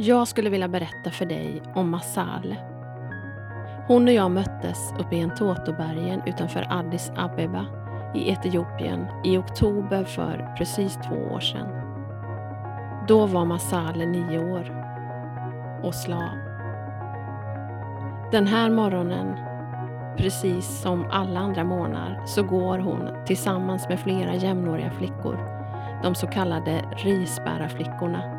Jag skulle vilja berätta för dig om Masale. Hon och jag möttes uppe i Entotobergen utanför Addis Abeba i Etiopien i oktober för precis två år sedan. Då var Masale nio år och slav. Den här morgonen, precis som alla andra morgnar, så går hon tillsammans med flera jämnåriga flickor, de så kallade risbärarflickorna,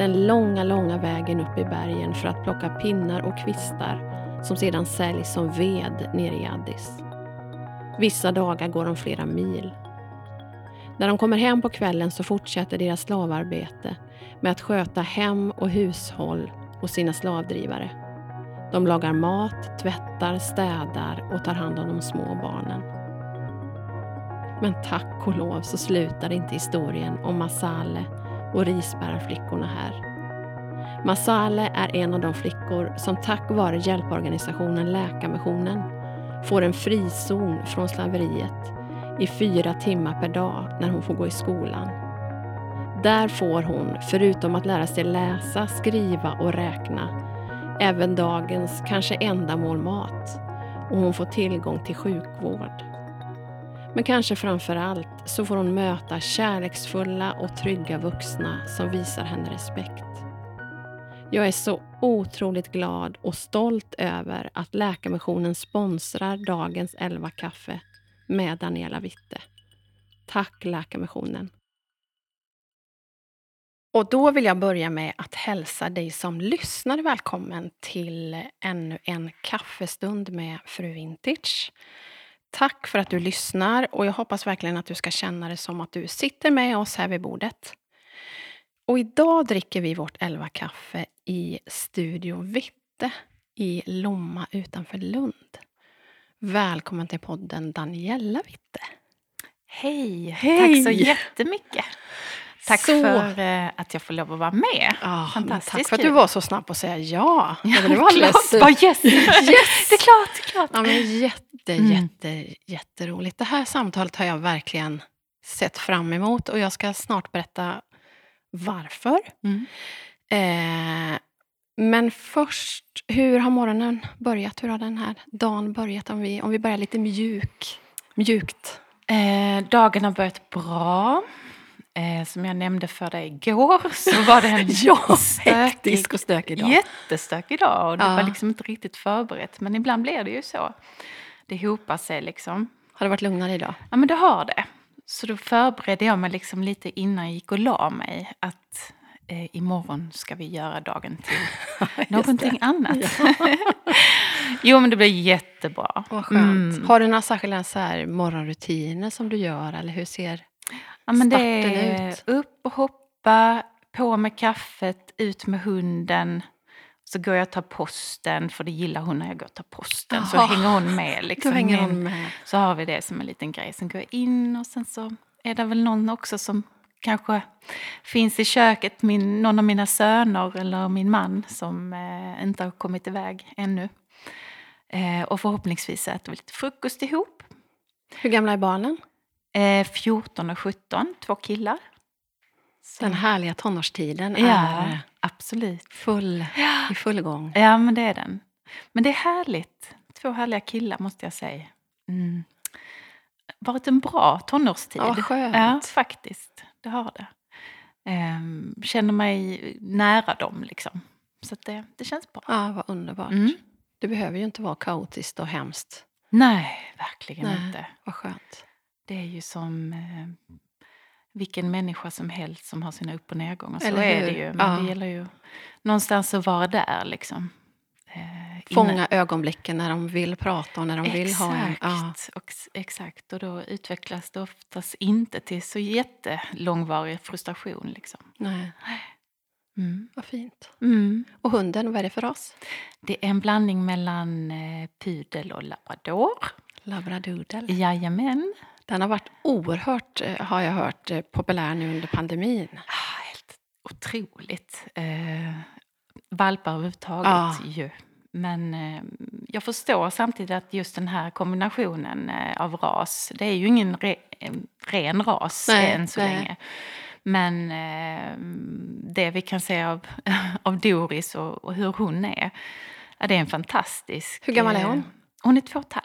den långa, långa vägen upp i bergen för att plocka pinnar och kvistar som sedan säljs som ved nere i Addis. Vissa dagar går de flera mil. När de kommer hem på kvällen så fortsätter deras slavarbete med att sköta hem och hushåll och sina slavdrivare. De lagar mat, tvättar, städar och tar hand om de små barnen. Men tack och lov så slutar inte historien om Masale och risbärarflickorna här. Masale är en av de flickor som tack vare hjälporganisationen Läkarmissionen får en frizon från slaveriet i fyra timmar per dag när hon får gå i skolan. Där får hon, förutom att lära sig läsa, skriva och räkna, även dagens kanske enda mål mat och hon får tillgång till sjukvård. Men kanske framför allt så får hon möta kärleksfulla och trygga vuxna som visar henne respekt. Jag är så otroligt glad och stolt över att Läkarmissionen sponsrar dagens 11 kaffe med Daniela Witte. Tack Läkarmissionen! Och då vill jag börja med att hälsa dig som lyssnar välkommen till ännu en kaffestund med Fru Vintage. Tack för att du lyssnar och jag hoppas verkligen att du ska känna det som att du sitter med oss här vid bordet. Och idag dricker vi vårt elva kaffe i Studio Vitte i Lomma utanför Lund. Välkommen till podden Daniela Witte. Hej! Hej. Tack så jättemycket. Tack så. för eh, att jag får lov att vara med. Oh, Fantastiskt Tack för att du var så snabb på att säga ja. ja det var alldeles... yes. yes. Det är klart, det är klart. Ja, men jätte, mm. jätte, jätteroligt. Det här samtalet har jag verkligen sett fram emot och jag ska snart berätta varför. Mm. Eh, men först, hur har morgonen börjat? Hur har den här dagen börjat? Om vi, om vi börjar lite mjuk, mjukt. Eh, dagen har börjat bra. Eh, som jag nämnde för dig igår så var det en ja, stökig, och stökig dag. Jättestökig dag och det ja. var liksom inte riktigt förberett. Men ibland blir det ju så. Det hopar sig liksom. Har det varit lugnare idag? Ja men det har det. Så då förberedde jag mig liksom lite innan jag gick och la mig. Att eh, imorgon ska vi göra dagen till någonting annat. Jo men det blir jättebra. Vad skönt. Mm. Har du några särskilda så här, morgonrutiner som du gör? Eller hur ser ja, men det är ut? Upp och hoppa, på med kaffet, ut med hunden. Så går jag och tar posten, för det gillar hon när jag går och tar posten. Aha. Så hänger hon med. Liksom. hänger hon med. Så har vi det som en liten grej. Sen går jag in och sen så är det väl någon också som kanske finns i köket, min, någon av mina söner eller min man som eh, inte har kommit iväg ännu. Eh, och förhoppningsvis äter vi lite frukost ihop. Hur gamla är barnen? Eh, 14 och 17, två killar. Så. Den härliga tonårstiden ja, är absolut. Full, i full gång. Ja, men det är den. Men det är härligt. Två härliga killar måste jag säga. Mm. Varit en bra tonårstid. Ja, skönt. Ja, faktiskt. Det har det. Ehm, känner mig nära dem liksom. Så det, det känns bra. Ja, vad underbart. Mm. Det behöver ju inte vara kaotiskt och hemskt. Nej, verkligen Nej, inte. Vad skönt. Det är ju som eh, vilken människa som helst som har sina upp och nedgångar. Så Eller är det ju. Men ja. det gäller ju någonstans att vara där liksom. Eh, Fånga ögonblicken när de vill prata och när de exakt, vill ha en... Ja. Och, exakt, och då utvecklas det oftast inte till så jättelångvarig frustration. Liksom. Nej. Mm. Vad fint. Mm. Och hunden, vad är det för ras? Det är en blandning mellan eh, pudel och labrador. Labradoodle? Jajamän. Den har varit oerhört, eh, har jag hört, eh, populär nu under pandemin. Ah, helt otroligt. Eh, valpar överhuvudtaget ja. ju. Men eh, jag förstår samtidigt att just den här kombinationen eh, av ras, det är ju ingen re, ren ras nej, än så nej. länge. Men eh, det vi kan se av, av Doris och, och hur hon är, ja, det är en fantastisk... Hur gammal är hon? eh, Hon är två och.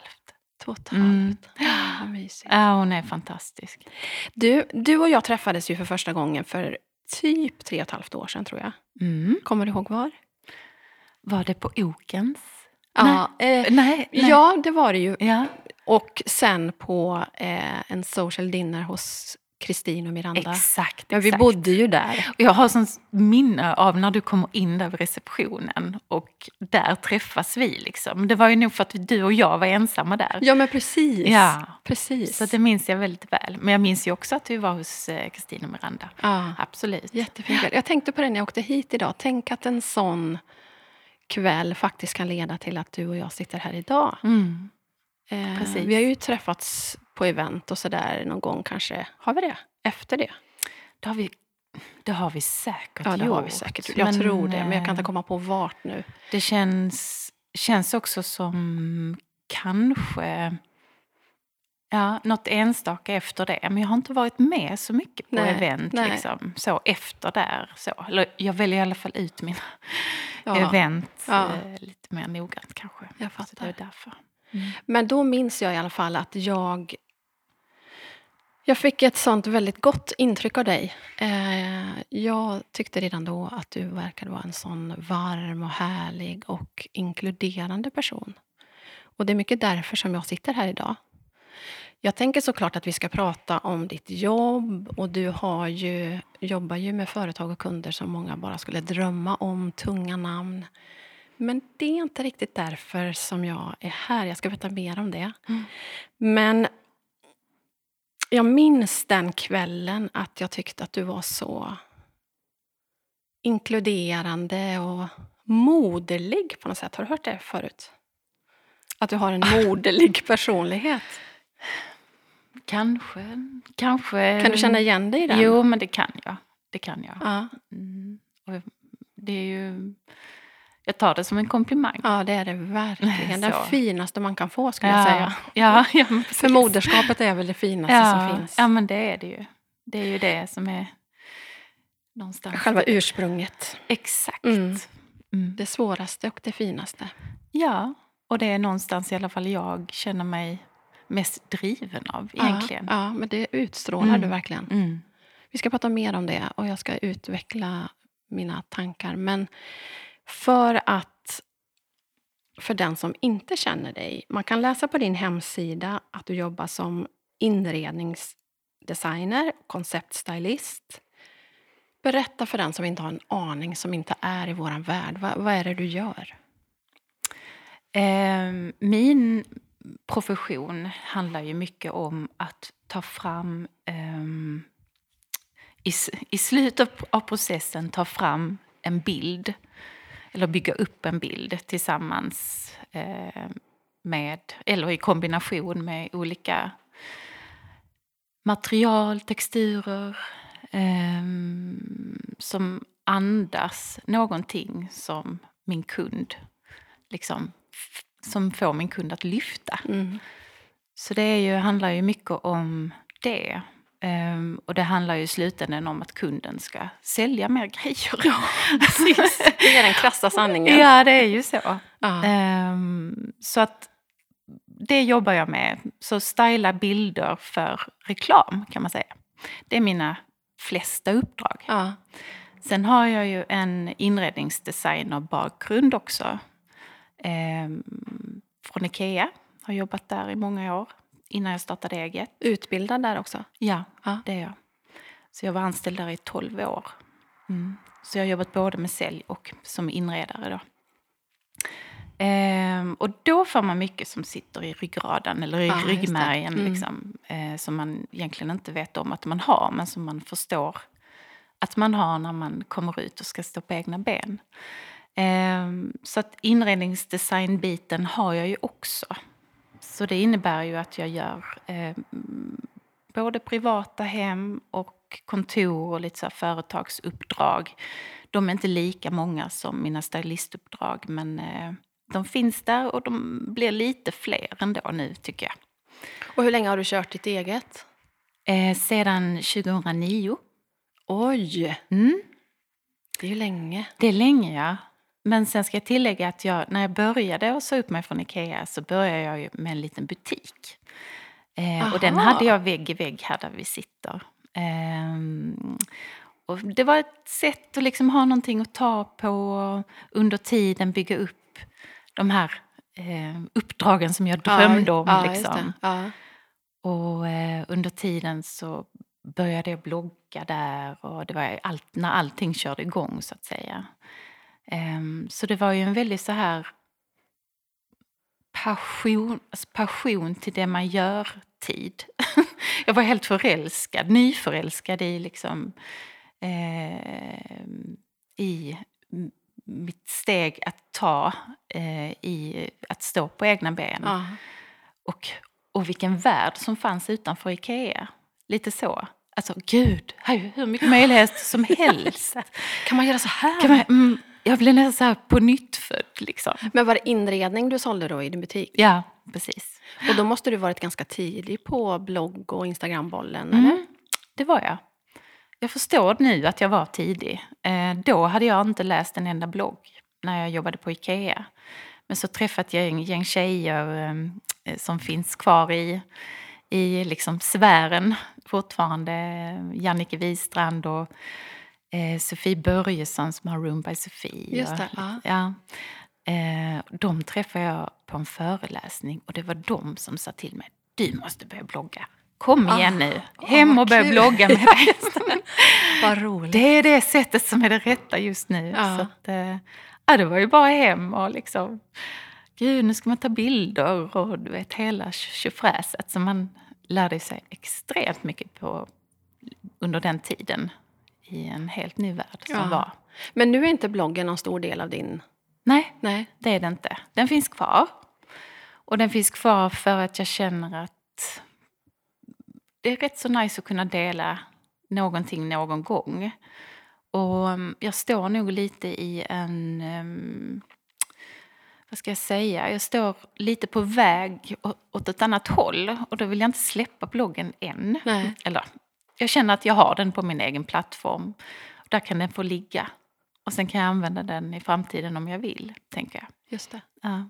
Två och ett Mm. halvt. Ja, vad mysigt. Ja, hon är fantastisk. Du, du och jag träffades ju för första gången för typ tre och ett halvt år sedan tror jag. Mm. Kommer du ihåg var? Var det på Okens? Ja, eh, Nej, nej. ja, det var det ju. ja. Och sen på eh, en social dinner hos Kristin och Miranda. Exakt, Ja, vi exakt. bodde ju där. Och Jag har sån minne av när du kommer in där vid receptionen och där träffas vi. Liksom. Det var ju nog för att du och jag var ensamma där. Ja, men precis. Ja. precis. Så det minns jag väldigt väl. Men jag minns ju också att vi var hos eh, Kristin och Miranda. ja, Absolut. jättefin kväll. Jag tänkte på det när jag åkte hit idag. Tänk att en sån kväll faktiskt kan leda till att du och jag sitter här idag. Mm. Eh, Precis. vi har ju träffats på event och sådär någon gång kanske. Har vi det? Efter det? Det, har vi, det har vi säkert Ja, det gjort. har vi säkert. Jag tror det, men jag kan inte eh, komma på vart nu. Det känns, känns också som kanske ja, något enstaka efter det. Men jag har inte varit med så mycket på Nej, event nej. liksom, så efter där. Så. Eller jag väljer i alla fall ut mina Ja, event Ja. eh, lite mer noggrant kanske. jag Så det fattar. är därför. Men då minns jag i alla fall att jag... Jag fick ett sånt väldigt gott intryck av dig. Eh, jag tyckte redan då att du verkade vara en sån varm och härlig och inkluderande person. Och det är mycket därför som jag sitter här idag. Jag tänker såklart att vi ska prata om ditt jobb och du har ju, jobbar ju med företag och kunder som många bara skulle drömma om, tunga namn. Men det är inte riktigt därför som jag är här. Jag ska berätta mer om det. Mm. Men jag minns den kvällen att jag tyckte att du var så inkluderande och moderlig på något sätt. Har du hört det förut? Att du har en moderlig personlighet. Kanske, kanske. Kan du känna igen dig i den? Jo, men det kan jag. Det kan jag. Ja, Mm. Det är ju... Jag tar det som en komplimang. ja det är det verkligen. Den finaste man kan få skulle jag säga. Ja, ja. För moderskapet är väl det finaste ja, som finns. Ja, men det är det ju. Det är ju det som är någonstans... Själva ursprunget. Exakt. Mm. Mm. Det svåraste och det finaste. Ja, och det är någonstans i alla fall jag känner mig mest driven av egentligen. Ja, ja men det utstrålar Mm. du verkligen. Mm. Vi ska prata mer om det och jag ska utveckla mina tankar. Men för att för den som inte känner dig, man kan läsa på din hemsida att du jobbar som inredningsdesigner, konceptstylist. Berätta för den som inte har en aning, som inte är i vår värld. Vad, vad är det du gör? Eh, min profession handlar ju mycket om att ta fram Eh, i, i slutet av processen ta fram en bild eller bygga upp en bild tillsammans eh, med, eller i kombination med olika material, texturer ehm, som andas någonting som min kund liksom, som får min kund att lyfta. Mm. Så det är ju, handlar ju mycket om det. Ehm, och det handlar ju i slutändan om att kunden ska sälja mer grejer. Precis. Det är den krassa sanningen. ja, det är ju så. Ja. Ehm, så att det jobbar jag med. Så styla bilder för reklam kan man säga. Det är mina flesta uppdrag. Ja. Sen har jag ju en inredningsdesigner-bakgrund också. Ehm, från Ikea. Har jobbat där i många år innan jag startade eget. Utbildad där också. Ja, Ja. det är jag. Så jag var anställd där i 12 år. Mm. Så jag har jobbat både med sälj och som inredare. Då. Ehm, och då får man mycket som sitter i ryggraden eller i det. ryggmärgen. Mm. Liksom, eh, som man egentligen inte vet om att man har men som man förstår att man har när man kommer ut och ska stå på egna ben. Ehm, så att inredningsdesignbiten har jag ju också. Så det innebär ju att jag gör eh, både privata hem och kontor och lite så företagsuppdrag. De är inte lika många som mina stylistuppdrag men eh, de finns där och de blir lite fler ändå nu tycker jag. Och hur länge har du kört ditt eget? Eh, sedan 2009. Oj, Mm. det är ju länge. Det är länge, ja. Men sen ska jag tillägga att jag, när jag började att säga upp mig från Ikea så började jag med en liten butik. Eh, och den hade jag vägg i vägg här där vi sitter. Ehm, och det var ett sätt att liksom ha någonting att ta på och under tiden bygga upp de här eh, uppdragen som jag drömde om. Ja, liksom. Ja. Och eh, under tiden så började jag blogga där och det var allt, när allting körde igång så att säga. Ehm, så det var ju en väldigt så här passion, alltså passion till det man gör-tid. jag var helt förälskad, nyförälskad i liksom eh, i mitt steg att ta eh, i att stå på egna ben. Ja. Och, och vilken värld som fanns utanför Ikea. Lite så. Alltså gud, hur mycket möjligheter som helst. Kan man göra så här? Jag blev nästan så här på nytt född liksom. Men var det inredning du sålde då i din butik? Ja, precis. Och då måste du varit ganska tidig på blogg och Instagrambollen, Mm, eller? det var jag. Jag förstår nu att jag var tidig. Eh, då hade jag inte läst en enda blogg när jag jobbade på Ikea. Men så träffade jag en gäng tjejer eh, som finns kvar i, i liksom sfären fortfarande. Jannike Wistrand och eh, Sofie Börjesson som har Room by Sofie. Just det, Och- ja. Ja. Eh, de träffade jag på en föreläsning och det var de som sa till mig, du måste börja blogga. Kom igen Ah, nu, hem vad och börja kul." blogga med dig. Vad roligt. det är det sättet som är det rätta just nu. Ja. Så att, eh, ja, det var ju bara hem och liksom, gud nu ska man ta bilder och du vet hela tjofräset. Så man lärde sig extremt mycket på under den tiden i en helt ny värld som Ja. var. Men nu är inte bloggen någon stor del av din... Nej, Nej. det är det inte. Den finns kvar. Och den finns kvar för att jag känner att det är rätt så nice att kunna dela någonting någon gång. Och um, jag står nog lite i en... Um, vad ska jag säga? Jag står lite på väg åt ett annat håll. Och då vill jag inte släppa bloggen än. Nej. Eller, jag känner att jag har den på min egen plattform. Där kan den få ligga. Och sen kan jag använda den i framtiden om jag vill, tänker jag. Just det. Ja.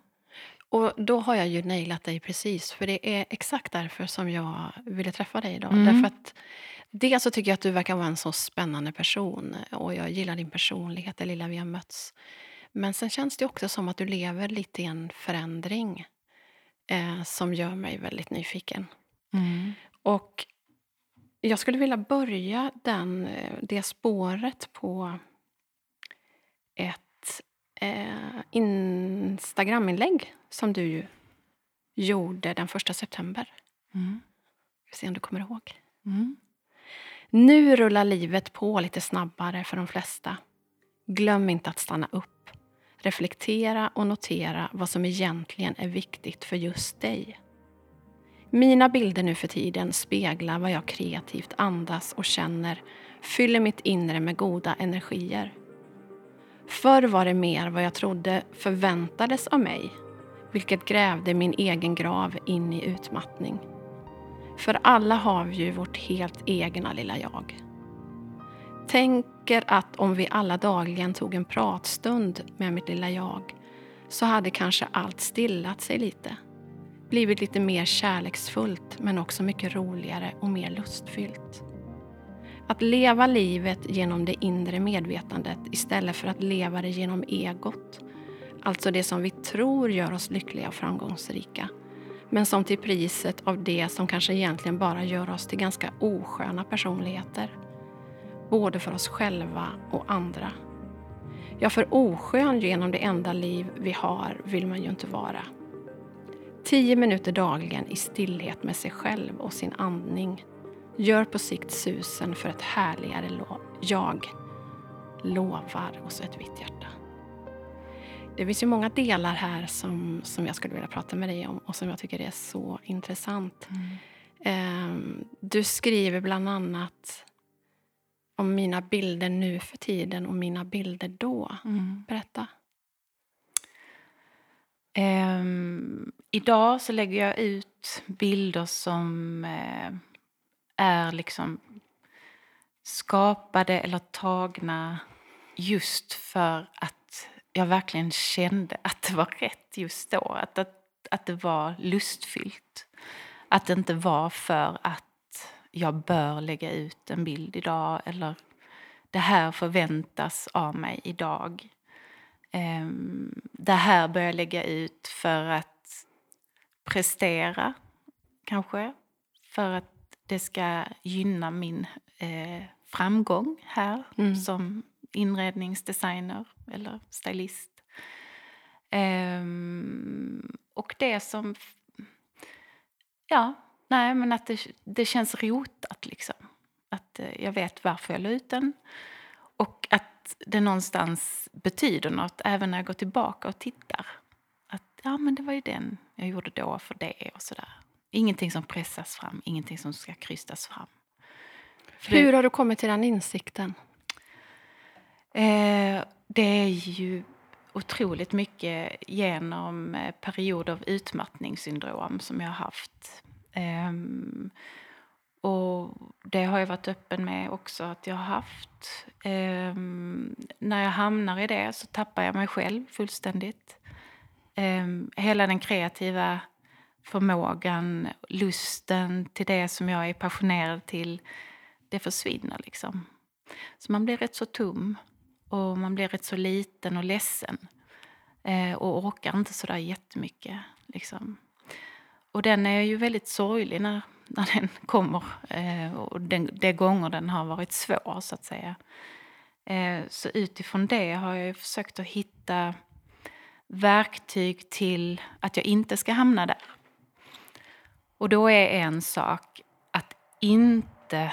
Och då har jag ju nailat dig precis. För det är exakt därför som jag ville träffa dig idag. Mm. Därför att dels så tycker jag att du verkar vara en så spännande person. Och jag gillar din personlighet, det lilla vi har mötts. Men sen känns det också som att du lever lite i en förändring. Eh, som gör mig väldigt nyfiken. Mm. Och jag skulle vilja börja den, eh, det spåret på ett eh, Instagraminlägg som du ju gjorde den första september. Mm. Vi se om du kommer ihåg. Mm. Nu rullar livet på lite snabbare för de flesta. Glöm inte att stanna upp, reflektera och notera vad som egentligen är viktigt för just dig. Mina bilder nu för tiden speglar vad jag kreativt andas och känner, fyller mitt inre med goda energier. Förr var det mer vad jag trodde förväntades av mig, vilket grävde min egen grav in i utmattning. För alla har vi ju vårt helt egna lilla jag. Tänker att om vi alla dagligen tog en pratstund med mitt lilla jag så hade kanske allt stillat sig lite. Blivit lite mer kärleksfullt men också mycket roligare och mer lustfyllt. Att leva livet genom det inre medvetandet istället för att leva det genom egot. Alltså det som vi tror gör oss lyckliga och framgångsrika men som till priset av det som kanske egentligen bara gör oss till ganska osköna personligheter. Både för oss själva och andra. Ja, för oskön genom det enda liv vi har vill man ju inte vara. Tio minuter dagligen i stillhet med sig själv och sin andning gör på sikt susen för ett härligare lo- jag. Lovar och så ett vitt hjärta. Det finns ju många delar här som, som jag skulle vilja prata med dig om och som jag tycker är så intressant. Ehm, Du skriver bland annat om mina bilder nu för tiden och mina bilder då. Mm. Berätta. Um, idag så lägger jag ut bilder som uh, är liksom skapade eller tagna just för att jag verkligen kände att det var rätt just då. Att, att, att det var lustfyllt. Att det inte var för att jag bör lägga ut en bild idag eller det här förväntas av mig idag. Um, det här bör jag lägga ut för att prestera, kanske. För att det ska gynna min eh, framgång här mm. som inredningsdesigner eller stylist. Um, och det som... Ja, nej men att det, det känns rotat liksom. Att eh, jag vet varför jag la ut den. Och att det någonstans betyder något även när jag går tillbaka och tittar. Att ja, men det var ju den jag gjorde då för det och sådär. Ingenting som pressas fram, ingenting som ska krystas fram. För Hur har du kommit till den insikten? Eh, det är ju otroligt mycket genom eh, perioder av utmattningssyndrom som jag har haft. Eh, och det har jag varit öppen med också att jag har haft. Eh, när jag hamnar i det så tappar jag mig själv fullständigt. Eh, hela den kreativa förmågan, lusten till det som jag är passionerad till, det försvinner liksom. Så man blir rätt så tom och man blir rätt så liten och ledsen eh, och orkar inte sådär jättemycket. Liksom. Och den är ju väldigt sorglig när, när den kommer eh, och den, de gånger den har varit svår, så att säga. Eh, så utifrån det har jag försökt att hitta verktyg till att jag inte ska hamna där. Och då är en sak att inte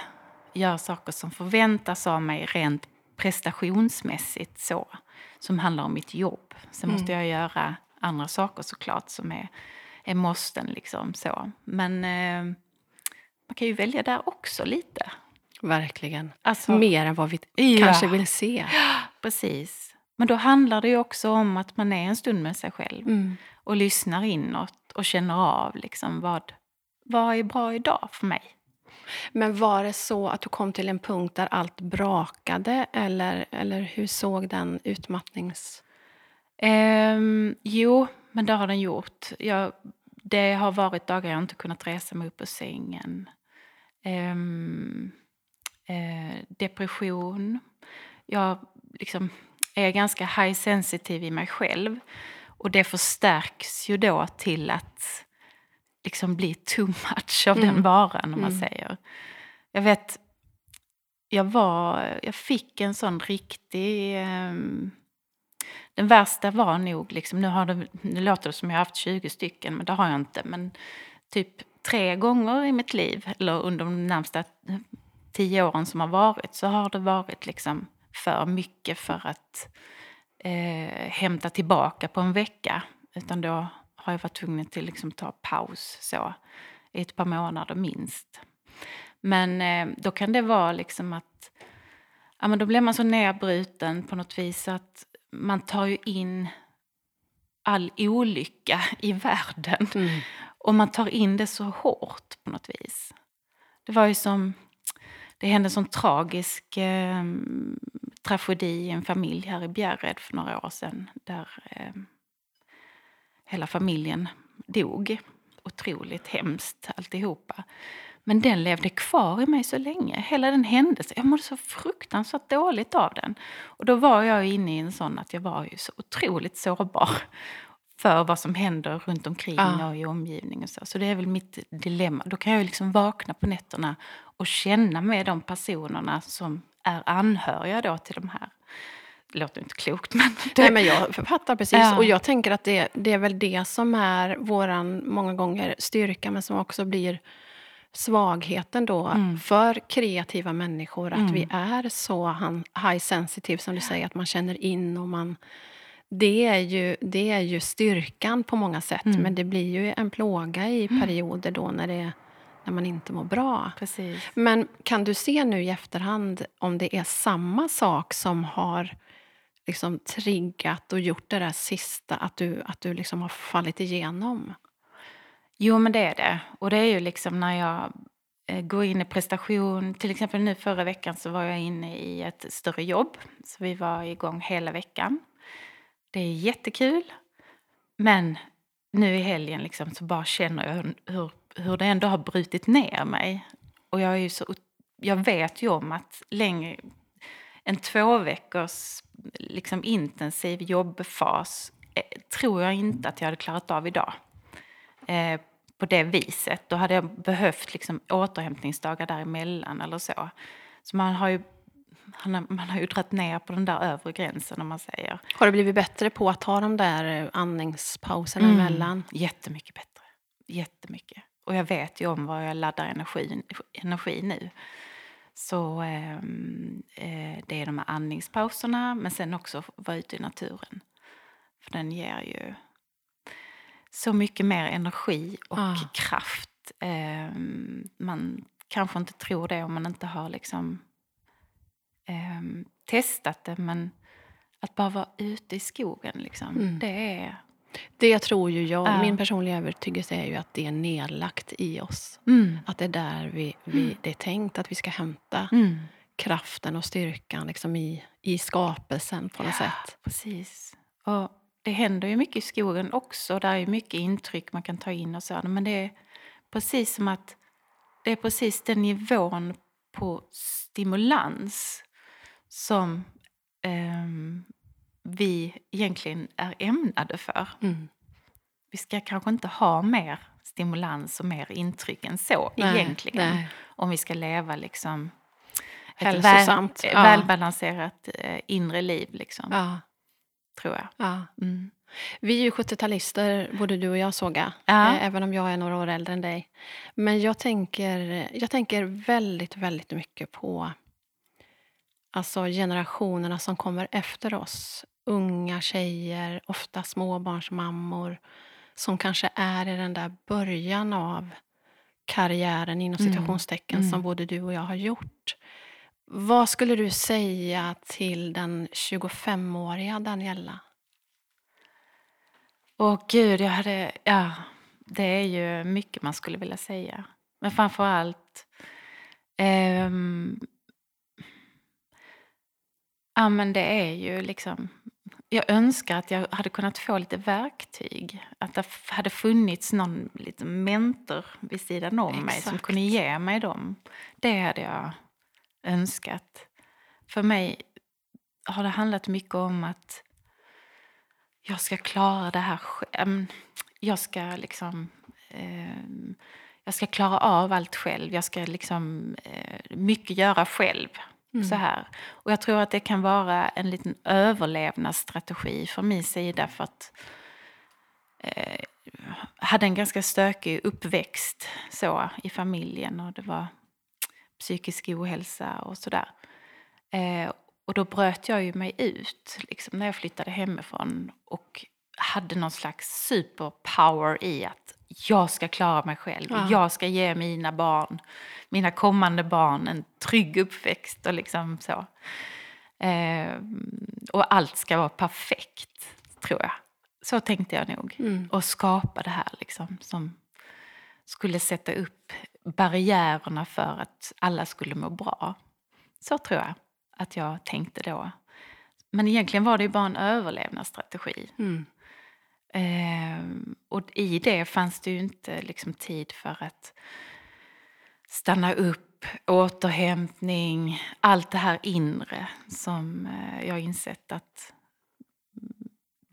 göra saker som förväntas av mig rent prestationsmässigt så, som handlar om mitt jobb. Sen mm. måste jag göra andra saker såklart som är, är måsten. Liksom, så. Men eh, man kan ju välja där också lite. Verkligen. Alltså, Mer än vad vi ja. kanske vill se. Precis. Men då handlar det ju också om att man är en stund med sig själv mm. och lyssnar inåt och känner av liksom vad, vad är bra idag för mig. Men var det så att du kom till en punkt där allt brakade eller, eller hur såg den utmattnings... Um, jo, men det har den gjort. Jag, det har varit dagar jag inte kunnat resa mig upp ur sängen. Um, uh, depression. Jag liksom är ganska high sensitive i mig själv. Och det förstärks ju då till att liksom bli too much av mm. den varan, om man mm. säger. Jag vet, jag, var, jag fick en sån riktig... Um, den värsta var nog, liksom, nu, har det, nu låter det som jag har haft 20 stycken, men det har jag inte. Men typ tre gånger i mitt liv, eller under de närmsta tio åren som har varit, så har det varit liksom för mycket för att eh, hämta tillbaka på en vecka. Utan då har jag varit tvungen att liksom ta paus så, i ett par månader minst. Men eh, då kan det vara liksom att ja, men då blir man så nedbruten på något vis att man tar ju in all olycka i världen. Mm. Och man tar in det så hårt på något vis. Det var ju som, det hände en sån tragisk eh, tragedi i en familj här i Bjärred för några år sedan. Där eh, hela familjen dog. Otroligt hemskt alltihopa. Men den levde kvar i mig så länge. Hela den händelsen. Jag mådde så fruktansvärt dåligt av den. Och då var jag inne i en sån att jag var ju så otroligt sårbar för vad som händer runt omkring ja. och i omgivningen. Så. så det är väl mitt dilemma. Då kan jag liksom vakna på nätterna och känna med de personerna som är anhöriga då till de här det låter inte klokt. Men det... Nej, men jag fattar precis. Ja. Och jag tänker att det, det är väl det som är våran många gånger styrka, men som också blir svagheten då mm. för kreativa människor. Mm. Att vi är så high sensitive, som du säger, att man känner in och man... Det är ju, det är ju styrkan på många sätt, mm. men det blir ju en plåga i mm. perioder då när det när man inte mår bra. Precis. Men kan du se nu i efterhand om det är samma sak som har liksom triggat och gjort det där sista, att du, att du liksom har fallit igenom? Jo, men det är det. Och det är ju liksom när jag eh, går in i prestation. Till exempel nu förra veckan så var jag inne i ett större jobb. Så vi var igång hela veckan. Det är jättekul. Men nu i helgen liksom så bara känner jag hur, hur det ändå har brutit ner mig. Och jag, är ju så, jag vet ju om att längre, en två veckors liksom intensiv jobbfas eh, tror jag inte att jag hade klarat av idag. Eh, på det viset. Då hade jag behövt liksom återhämtningsdagar däremellan eller så. Så man har ju man har ju dragit ner på den där övre gränsen om man säger. Har du blivit bättre på att ta de där andningspauserna mm. emellan? Jättemycket bättre. Jättemycket. Och jag vet ju om vad jag laddar energi, energi nu. Så ehm, eh, det är de här andningspauserna men sen också vara ute i naturen. För den ger ju så mycket mer energi och ah. kraft. Eh, man kanske inte tror det om man inte har liksom, eh, testat det men att bara vara ute i skogen, liksom, mm. det är... Det tror ju jag. Ja. Min personliga övertygelse är ju att det är nedlagt i oss. Mm. Att det är där vi, vi, mm. det är tänkt att vi ska hämta mm. kraften och styrkan liksom i, i skapelsen på något ja, sätt. Precis. Och det händer ju mycket i skogen också. Där är mycket intryck man kan ta in och så. Men det är precis som att det är precis den nivån på stimulans som eh, vi egentligen är ämnade för. Mm. Vi ska kanske inte ha mer stimulans och mer intryck än så nej, egentligen. Nej. Om vi ska leva liksom ett väl, ja. välbalanserat eh, inre liv. Liksom. Ja tror jag. Ja. Mm. Vi är ju 70-talister, både du och jag Såga, ja. Eh, även om jag är några år äldre än dig. Men jag tänker, jag tänker väldigt, väldigt mycket på alltså generationerna som kommer efter oss. Unga tjejer, ofta småbarnsmammor som kanske är i den där början av karriären inom mm. citationstecken mm. som både du och jag har gjort. Vad skulle du säga till den 25-åriga Daniela? Åh gud, jag hade... Ja, det är ju mycket man skulle vilja säga. Men framför allt... Um, ja, men det är ju liksom... Jag önskar att jag hade kunnat få lite verktyg. Att det hade funnits någon liten mentor vid sidan om Exakt. mig som kunde ge mig dem. Det hade jag önskat. För mig har det handlat mycket om att jag ska klara det här själv. Jag ska liksom... Eh, jag ska klara av allt själv. Jag ska liksom eh, mycket göra själv. Mm. Så här. Och jag tror att det kan vara en liten överlevnadsstrategi från min sida. För att eh, hade en ganska stökig uppväxt så i familjen. Och det var psykisk ohälsa och sådär. Eh, och då bröt jag ju mig ut liksom, när jag flyttade hemifrån och hade någon slags superpower i att jag ska klara mig själv. Ja. Jag ska ge mina barn, mina kommande barn en trygg uppväxt och liksom så. Eh, och allt ska vara perfekt, tror jag. Så tänkte jag nog. Mm. Och skapa det här liksom, som skulle sätta upp barriärerna för att alla skulle må bra. Så tror jag att jag tänkte då. Men egentligen var det ju bara en överlevnadsstrategi. Mm. Eh, och i det fanns det ju inte liksom tid för att stanna upp, återhämtning, allt det här inre som eh, jag insett att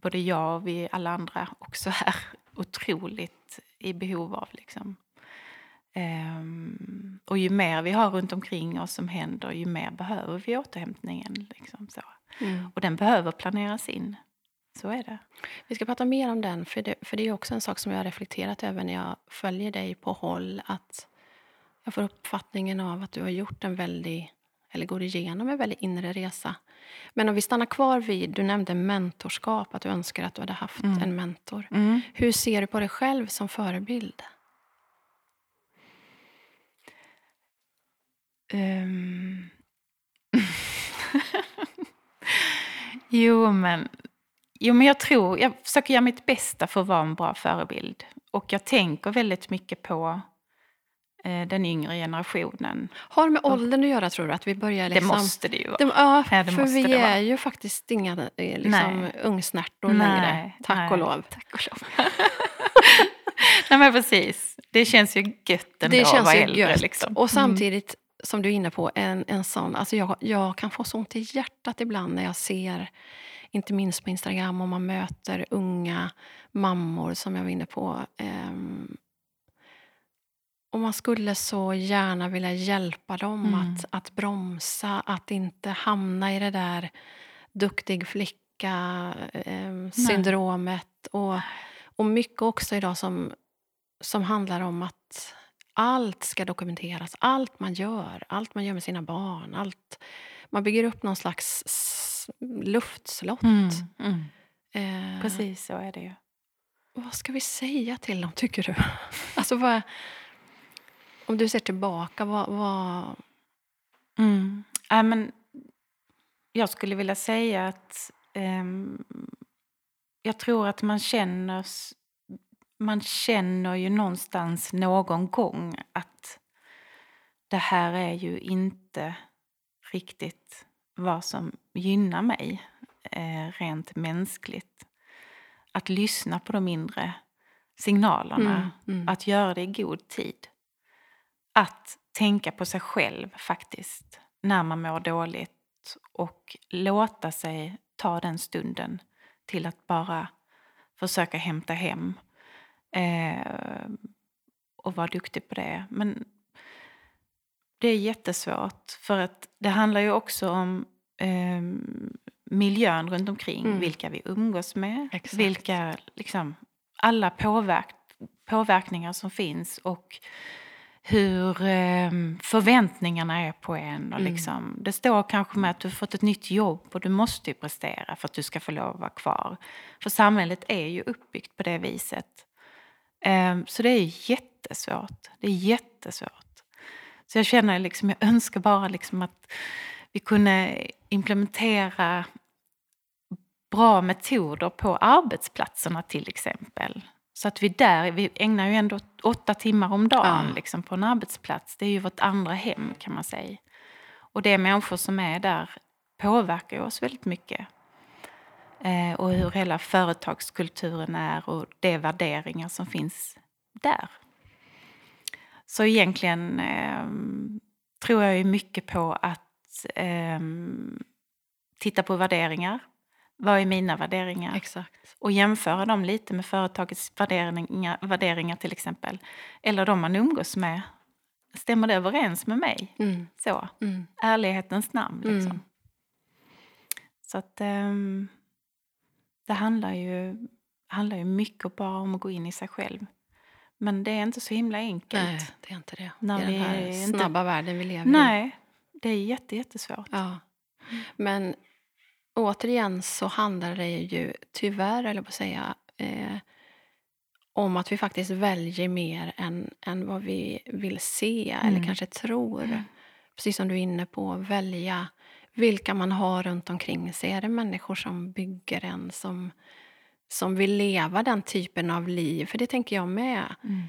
både jag och vi alla andra också är otroligt i behov av. Liksom. Um, och ju mer vi har runt omkring oss som händer, ju mer behöver vi återhämtningen. Liksom så. Mm. Och den behöver planeras in. Så är det. Vi ska prata mer om den, för det, för det är också en sak som jag har reflekterat över när jag följer dig på håll. Att jag får uppfattningen av att du har gjort en väldigt, eller går igenom en väldigt inre resa. Men om vi stannar kvar vid, du nämnde mentorskap, att du önskar att du hade haft mm. en mentor. Mm. Hur ser du på dig själv som förebild? Um... jo, men, jo, men jag tror, jag försöker göra mitt bästa för att vara en bra förebild. Och jag tänker väldigt mycket på eh, den yngre generationen. Har det med åldern att göra tror du? Att vi börjar liksom... Det måste det ju vara. Det, ja, Ja, för vi det vara. är ju faktiskt inga eh, liksom, Nej. ungsnärtor längre. Tack nej, och lov. Tack och lov. Nej men precis. Det känns ju gött ändå Det att känns vara ju äldre. Liksom. Och samtidigt, som du är inne på, en, en sån... Alltså jag, jag kan få så ont i hjärtat ibland när jag ser, inte minst på Instagram, om man möter unga mammor som jag var inne på. ehm, och man skulle så gärna vilja hjälpa dem Mm. att, att bromsa, att inte hamna i det där duktig flicka-syndromet. och, och mycket också idag som, som handlar om att allt ska dokumenteras. Allt man gör, allt man gör med sina barn. Allt, man bygger upp någon slags luftslott. Mm, mm. Eh, Precis så är det ju. vad ska vi säga till dem, tycker du? Alltså, vad, om du ser tillbaka, vad... vad Mm. Ja, men jag skulle vilja säga att ehm, jag tror att man känner, man känner ju någonstans någon gång att det här är ju inte riktigt vad som gynnar mig eh, rent mänskligt. Att lyssna på de inre signalerna, Mm, mm. att göra det i god tid. Att tänka på sig själv faktiskt när man mår dåligt och låta sig ta den stunden till att bara försöka hämta hem eh, och vara duktig på det. Men det är jättesvårt för att det handlar ju också om eh, miljön runt omkring, Mm. vilka vi umgås med, Exakt. vilka, liksom, alla påverk, påverkningar som finns och hur eh, förväntningarna är på en. Och Mm. liksom, det står kanske med att du har fått ett nytt jobb och du måste ju prestera för att du ska få lov att vara kvar. För samhället är ju uppbyggt på det viset. Eh, så det är jättesvårt. Det är jättesvårt. Så jag känner liksom, jag önskar bara liksom att vi kunde implementera bra metoder på arbetsplatserna till exempel. Så att vi där, vi ägnar ju ändå åtta timmar om dagen Ja. liksom, på en arbetsplats. Det är ju vårt andra hem kan man säga. Och det människor som är där påverkar oss väldigt mycket. Eh, och hur hela företagskulturen är och de värderingar som finns där. Så egentligen ehm, tror jag ju mycket på att ehm, titta på värderingar. Vad är mina värderingar? Exakt. och jämföra dem lite med företagets värderingar, värderingar till exempel. Eller de man umgås med. Stämmer det överens med mig? Mm, Så, mm. ärlighetens namn liksom. Mm. Så att ehm, det handlar ju, handlar ju mycket bara om att gå in i sig själv. Men det är inte så himla enkelt. Nej, det är inte det. När I den vi här inte- snabba världen vi lever i. Nej, det är jätte, jättesvårt. Ja. Men återigen så handlar det ju tyvärr, eller på att säga, eh, om att vi faktiskt väljer mer än, än vad vi vill se eller Mm. kanske tror. Precis som du är inne på, välja vilka man har runt omkring sig. Är det människor som bygger en, som, som vill leva den typen av liv? För det tänker jag med. Mm.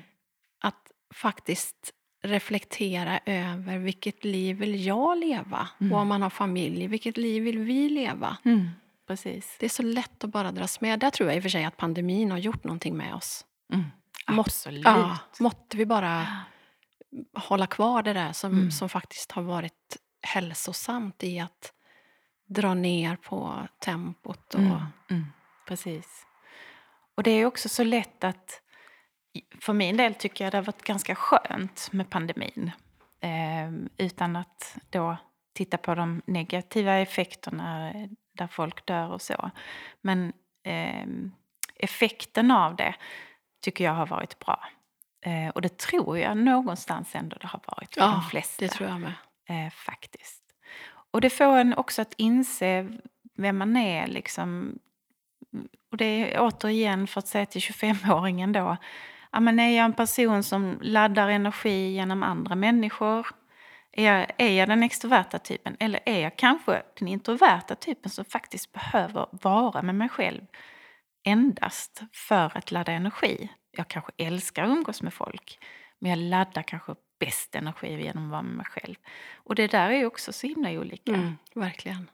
Att faktiskt reflektera över vilket liv vill jag leva? Mm. Och om man har familj, vilket liv vill vi leva? Mm, precis. Det är så lätt att bara dras med. Där tror jag i och för sig att pandemin har gjort någonting med oss. Mm. Absolut. Ja, måtte vi bara hålla kvar det där som, Mm. som faktiskt har varit hälsosamt i att dra ner på tempot. Och, Mm, mm, precis. Och det är också så lätt att, för min del tycker jag det har varit ganska skönt med pandemin. Eh, utan att då titta på de negativa effekterna eh, där folk dör och så. Men eh, effekten av det tycker jag har varit bra. Eh, och det tror jag någonstans ändå det har varit för de ja, flesta. det tror jag med. Eh, faktiskt. Och det får en också att inse vem man är. Liksom. Och det är återigen för att säga till 25-åringen då. Ja, men är jag en person som laddar energi genom andra människor? Är jag, är jag den extroverta typen? Eller är jag kanske den introverta typen som faktiskt behöver vara med mig själv endast för att ladda energi? Jag kanske älskar att umgås med folk, men jag laddar kanske bäst energi genom att vara med mig själv. Och det där är ju också så himla olika. Mm, verkligen.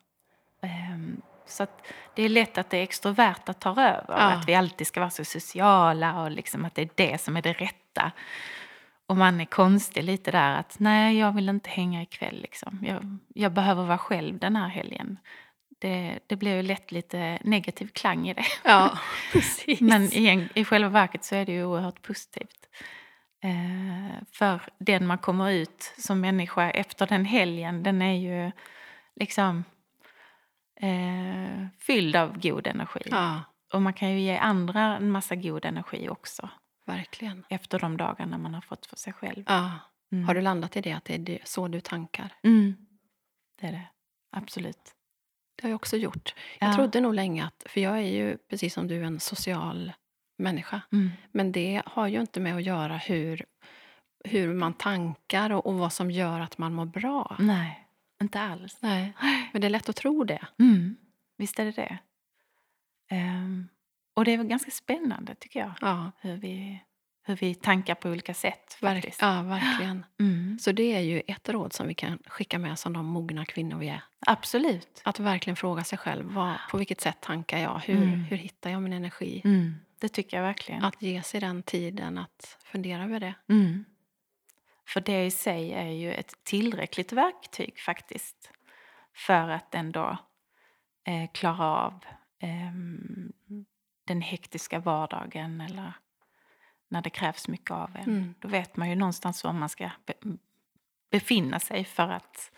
Ehm, så att det är lätt att det extroverta tar över. Ja. Att vi alltid ska vara så sociala och liksom att det är det som är det rätta. Och man är konstig lite där att nej, jag vill inte hänga ikväll. Liksom. Jag, jag behöver vara själv den här helgen. Det, det blir ju lätt lite negativ klang i det. Ja, precis. Men i, i själva verket så är det ju oerhört positivt. Eh, för den man kommer ut som människa efter den helgen, den är ju liksom eh, fylld av god energi. Ja, Och man kan ju ge andra en massa god energi också. verkligen. Efter de dagarna man har fått för sig själv. Ja. Mm. Har du landat i det, att det är så du tankar? Mm. Det är det. Absolut. Det har jag också gjort. Jag Ja. trodde nog länge att, för jag är ju precis som du en social människa. Mm. Men det har ju inte med att göra hur, hur man tankar och, och vad som gör att man mår bra. Nej, inte alls. Nej. Men det är lätt att tro det. Mm. Visst är det det. Ehm, och det är ganska spännande tycker jag. Ja, Hur vi, hur vi tankar på olika sätt verk, ja verkligen. Mm. Så det är ju ett råd som vi kan skicka med som de mogna kvinnor vi är. Absolut. Att verkligen fråga sig själv, vad, på vilket sätt tankar jag? Hur, Mm. hur hittar jag min energi? Mm. Det tycker jag verkligen. Att ge sig den tiden att fundera över det. Mm. För det i sig är ju ett tillräckligt verktyg faktiskt. För att ändå eh, klara av ehm, den hektiska vardagen eller när det krävs mycket av en. Mm. Då vet man ju någonstans var man ska be befinna sig för att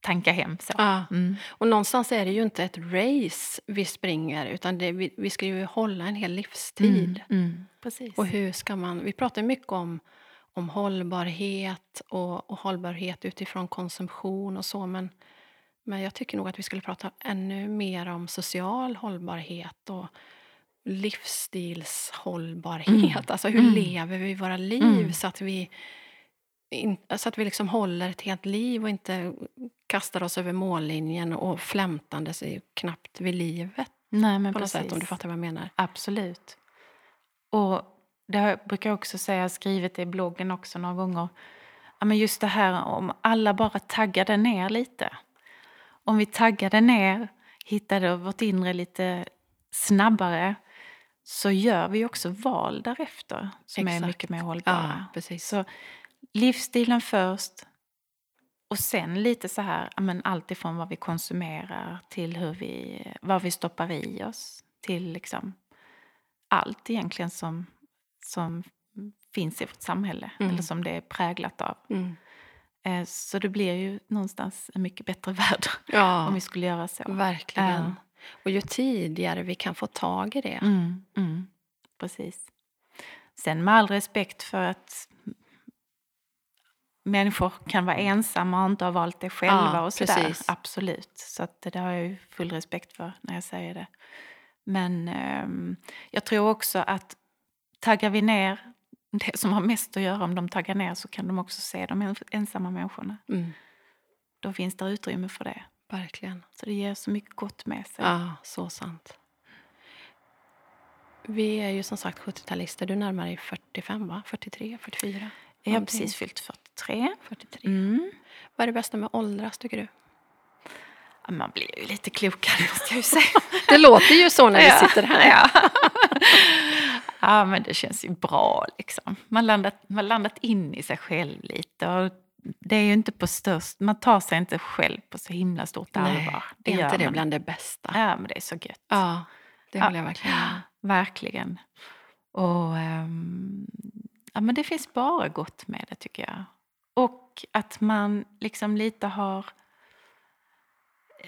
tanka hem. Så. Ja. Mm. Och någonstans är det ju inte ett race vi springer utan det, vi, vi ska ju hålla en hel livstid. Mm. Mm. Precis. Och hur ska man, vi pratar mycket om, om hållbarhet och, och hållbarhet utifrån konsumtion och så men, men jag tycker nog att vi skulle prata ännu mer om social hållbarhet och livsstilshållbarhet. Mm. Alltså hur Mm. lever vi våra liv Mm. så att vi in, så att vi liksom håller ett helt liv och inte kastar oss över mållinjen och flämtandes är ju knappt vid livet Nej, men på något sätt om du fattar vad jag menar. Absolut. Och det har- brukar jag också säga, jag har skrivit det i bloggen också några gånger. Ja, men just det här om alla bara taggade ner lite. Om vi taggade ner, hittade vårt inre lite snabbare så gör vi också val därefter som är Exakt. mycket mer hållbara. Ja, precis. Så livsstilen först och sen lite så här, men allt ifrån vad vi konsumerar till hur vi, vad vi stoppar i oss. Till liksom allt egentligen som, som finns i vårt samhälle. Mm. Eller som det är präglat av. Mm. Eh, Så det blir ju någonstans en mycket bättre värld Ja, om vi skulle göra så. verkligen. Ja. Och ju tidigare vi kan få tag i det. Mm, mm, precis. Sen med all respekt för att människor kan vara ensamma och inte ha valt det själva Ja, och sådär. precis. Absolut. Så att det har jag ju full respekt för när jag säger det. Men ehm, jag tror också att taggar vi ner det som har mest att göra, om de taggar ner så kan de också se de ens- ensamma människorna. Mm, Då finns det utrymme för det. verkligen. Så det ger så mycket gott med sig. Ja, så sant. Vi är ju som sagt 70-talister. Du närmar dig 45, va? 43, 44? jag har precis fyllt 43. 43. Mm. Vad är det bästa med åldras, tycker du? Ja, Man blir ju lite klokare måste jag ju säga. Det låter ju så när vi Ja, sitter här. Ja. ja, men det känns ju bra liksom. Man har landat, man landat in i sig själv lite. Och det är ju inte på störst, man tar sig inte själv på så himla stort allvar. är gör inte det man. bland det bästa? Ja, men det är så gött. Ja, det Ja. håller jag verkligen med. Verkligen. Och ehm, ja, men det finns bara gott med det tycker jag. Och att man liksom lite har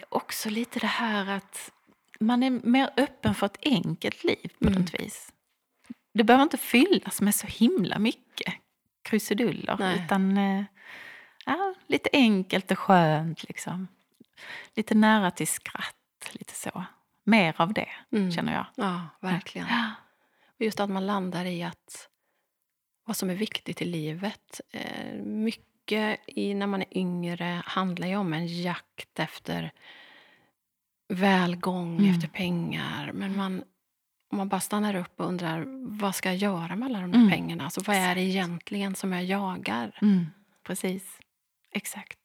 också lite det här att man är mer öppen för ett enkelt liv på Mm. något vis. Det behöver inte fyllas med så himla mycket krusiduller. Nej. Utan eh, ja, lite enkelt och skönt liksom. Lite nära till skratt, lite så. Mer av det, Mm. känner jag. Ja, verkligen. Ja. Just att man landar i att vad som är viktigt i livet. Eh, mycket i, när man är yngre handlar ju om en jakt efter välgång, Mm. efter pengar. Men man, om man bara stannar upp och undrar vad ska jag göra med alla de där Mm. pengarna? Alltså, vad är det egentligen som jag jagar? Mm. precis. Exakt.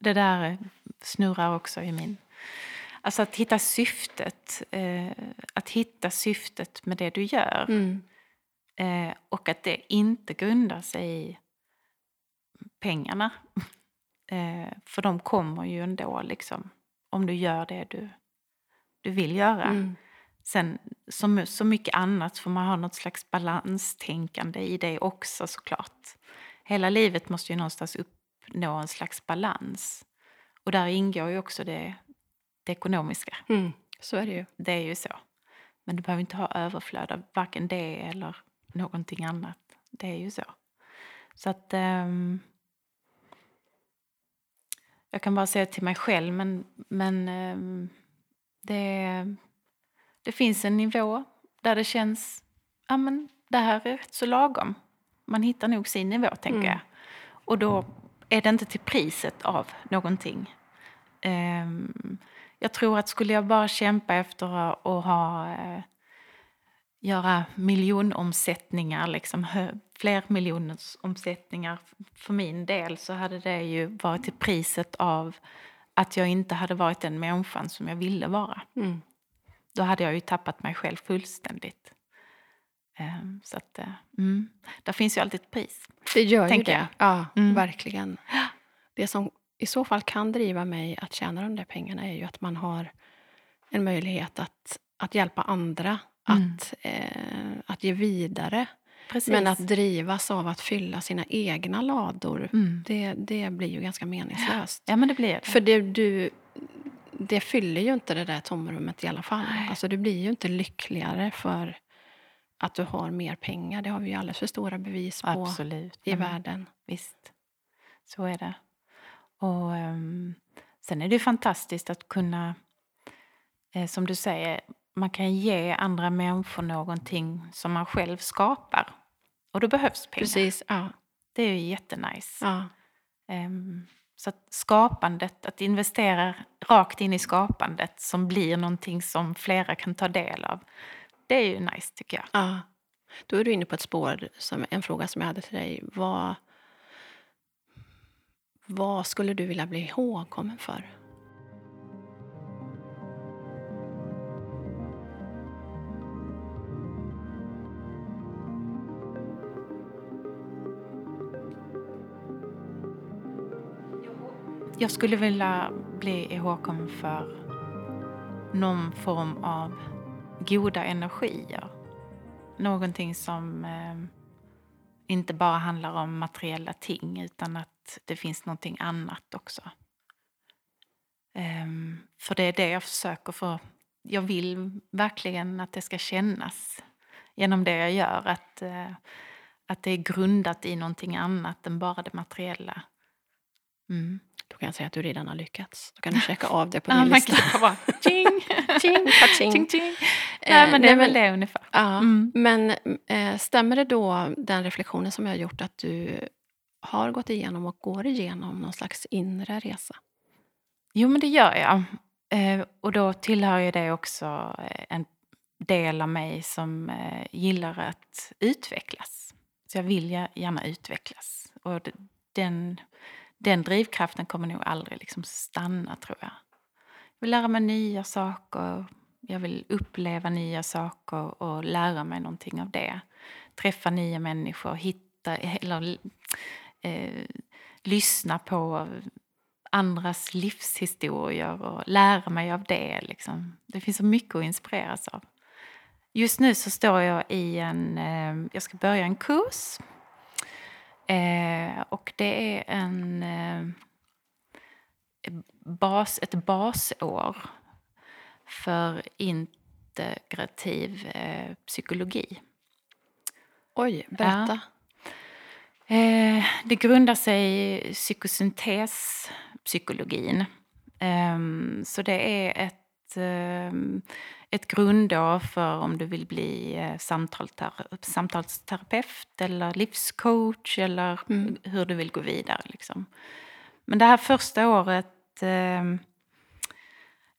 Det där snurrar också i min... Alltså att hitta syftet. Eh, att hitta syftet med det du gör. Mm. Eh, och att det inte grundar sig i pengarna. Eh, för de kommer ju ändå liksom. Om du gör det du, du vill göra. Mm. Sen som så mycket annat får man ha något slags balanstänkande i det också såklart. Hela livet måste ju någonstans uppnå en slags balans. Och där ingår ju också det, det ekonomiska. Mm. Så är det ju. Det är ju så. Men du behöver inte ha överflöd av varken det eller någonting annat. Det är ju så. Så att... Um, jag kan bara säga till mig själv, men, men um, det, det finns en nivå där det känns, ja men det här är rätt så lagom. Man hittar nog sin nivå, tänker Mm. jag. Och då är det inte till priset av någonting. Um, jag tror att skulle jag bara kämpa efter att ha eh, göra miljonomsättningar, liksom fler miljoners omsättningar för min del så hade det ju varit till priset av att jag inte hade varit den människan som jag ville vara. Mm. Då hade jag ju tappat mig själv fullständigt. Ehm, Så att, eh, mm. där finns ju alltid ett pris. Det gör ju det. jag. Ja, Mm. verkligen. Det som i så fall kan driva mig att tjäna de där pengarna är ju att man har en möjlighet att, att hjälpa andra. Att, eh, att ge vidare. Precis. Men att drivas av att fylla sina egna lador, mm. det, det blir ju ganska meningslöst. Ja, men det blir det. För det, du, det fyller ju inte det där tomrummet i alla fall. Nej. Alltså, du blir ju inte lyckligare för att du har mer pengar. Det har vi ju alldeles för stora bevis på Absolut. i men världen. Visst, så är det. Och ehm, sen är det ju fantastiskt att kunna, eh, som du säger, man kan ge andra människor någonting som man själv skapar. Och då behövs pengar. Precis, ja. Det är ju jättenice. ja. Ehm, så att skapandet, att investera rakt in i skapandet som blir någonting som flera kan ta del av. Det är ju nice tycker jag. ja. Då är du inne på ett spår, som, en fråga som jag hade till dig. Vad, vad skulle du vilja bli ihågkommen för? Jag skulle vilja bli ihågkommen för någon form av goda energier. Någonting som eh, inte bara handlar om materiella ting utan att det finns någonting annat också. Ehm, för det är det jag försöker för. Jag vill verkligen att det ska kännas genom det jag gör. Att, eh, att det är grundat i någonting annat än bara det materiella. Mm. Då kan jag säga att du redan har lyckats. Då kan du checka av det på Ja, din man lista. bara. Ching! Ching, ching, ching. Eh, Nej, men det nej, är väl det ungefär. Ja, Mm. men eh, stämmer det då, den reflektionen som jag har gjort, att du har gått igenom och går igenom någon slags inre resa? Jo, men det gör jag. Eh, och då tillhör ju det också eh, en del av mig som eh, gillar att utvecklas. Så jag vill ja- gärna utvecklas. Och den, den drivkraften kommer nog aldrig liksom stanna, tror jag. Jag vill lära mig nya saker. Jag vill uppleva nya saker och lära mig någonting av det. Träffa nya människor, hitta eller eh, lyssna på andras livshistorier och lära mig av det. Liksom. Det finns så mycket att inspireras av. Just nu så står jag i en, eh, jag ska börja en kurs. Eh, och det är en eh, bas, ett basår för integrativ eh, psykologi. Oj, berätta. Eh, det grundar sig i psykosyntespsykologin. Ehm, så det är ett, ehm, ett grundår för om du vill bli eh, samtalsterapeut eller livscoach eller Mm. hur du vill gå vidare. Liksom. Men det här första året ehm,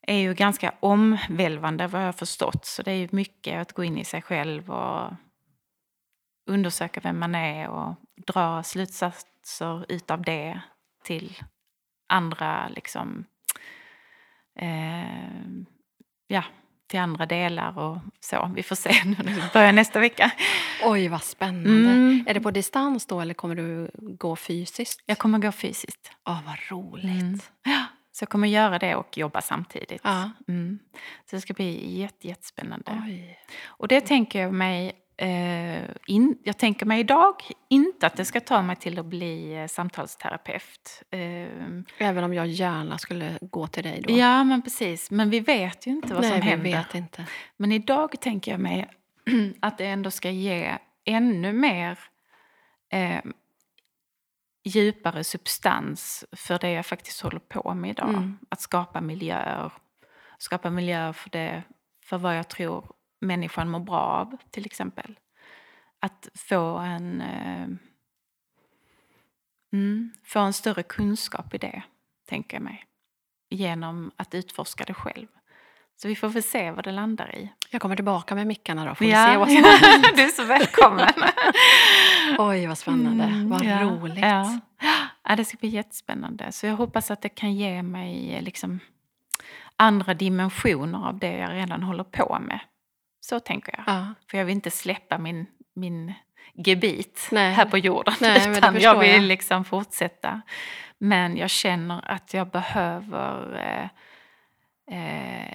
är ju ganska omvälvande vad jag har förstått. Så det är ju mycket att gå in i sig själv och undersöka vem man är och dra slutsats, slutsatser utav det till andra liksom eh, ja, till andra delar och så. Vi får se nu när det börjar nästa vecka. Oj, vad spännande. Mm. Är det på distans då eller kommer du gå fysiskt? Jag kommer gå fysiskt. Åh, vad roligt. Mm. Ja, så jag kommer göra det och jobba samtidigt. Ja. Mm. Så det ska bli jätte, jättespännande. Oj. Och det tänker jag mig, in, jag tänker mig idag inte att det ska ta mig till att bli eh, samtalsterapeut. Eh, Även om jag gärna skulle gå till dig då. ja, men precis. Men vi vet ju inte vad Nej, som vi händer. vet inte. Men idag tänker jag mig att det ändå ska ge ännu mer eh, djupare substans för det jag faktiskt håller på med idag. Mm. Att skapa miljöer. Skapa miljöer för, det, för vad jag tror människan mår bra av, till exempel. Att få en, eh, mm, få en större kunskap i det, tänker jag mig. Genom att utforska det själv. Så vi får väl se vad det landar i. Jag kommer tillbaka med mickarna då, får vi se vad som du är så välkommen. Oj, vad spännande. Mm, vad ja, roligt. Ja. ja, det ska bli jättespännande. Så jag hoppas att det kan ge mig eh, liksom andra dimensioner av det jag redan håller på med. Så tänker jag. Ja. För jag vill inte släppa min, min gebit Nej. här på jorden. Nej, utan jag vill jag. liksom fortsätta. Men jag känner att jag behöver eh, eh,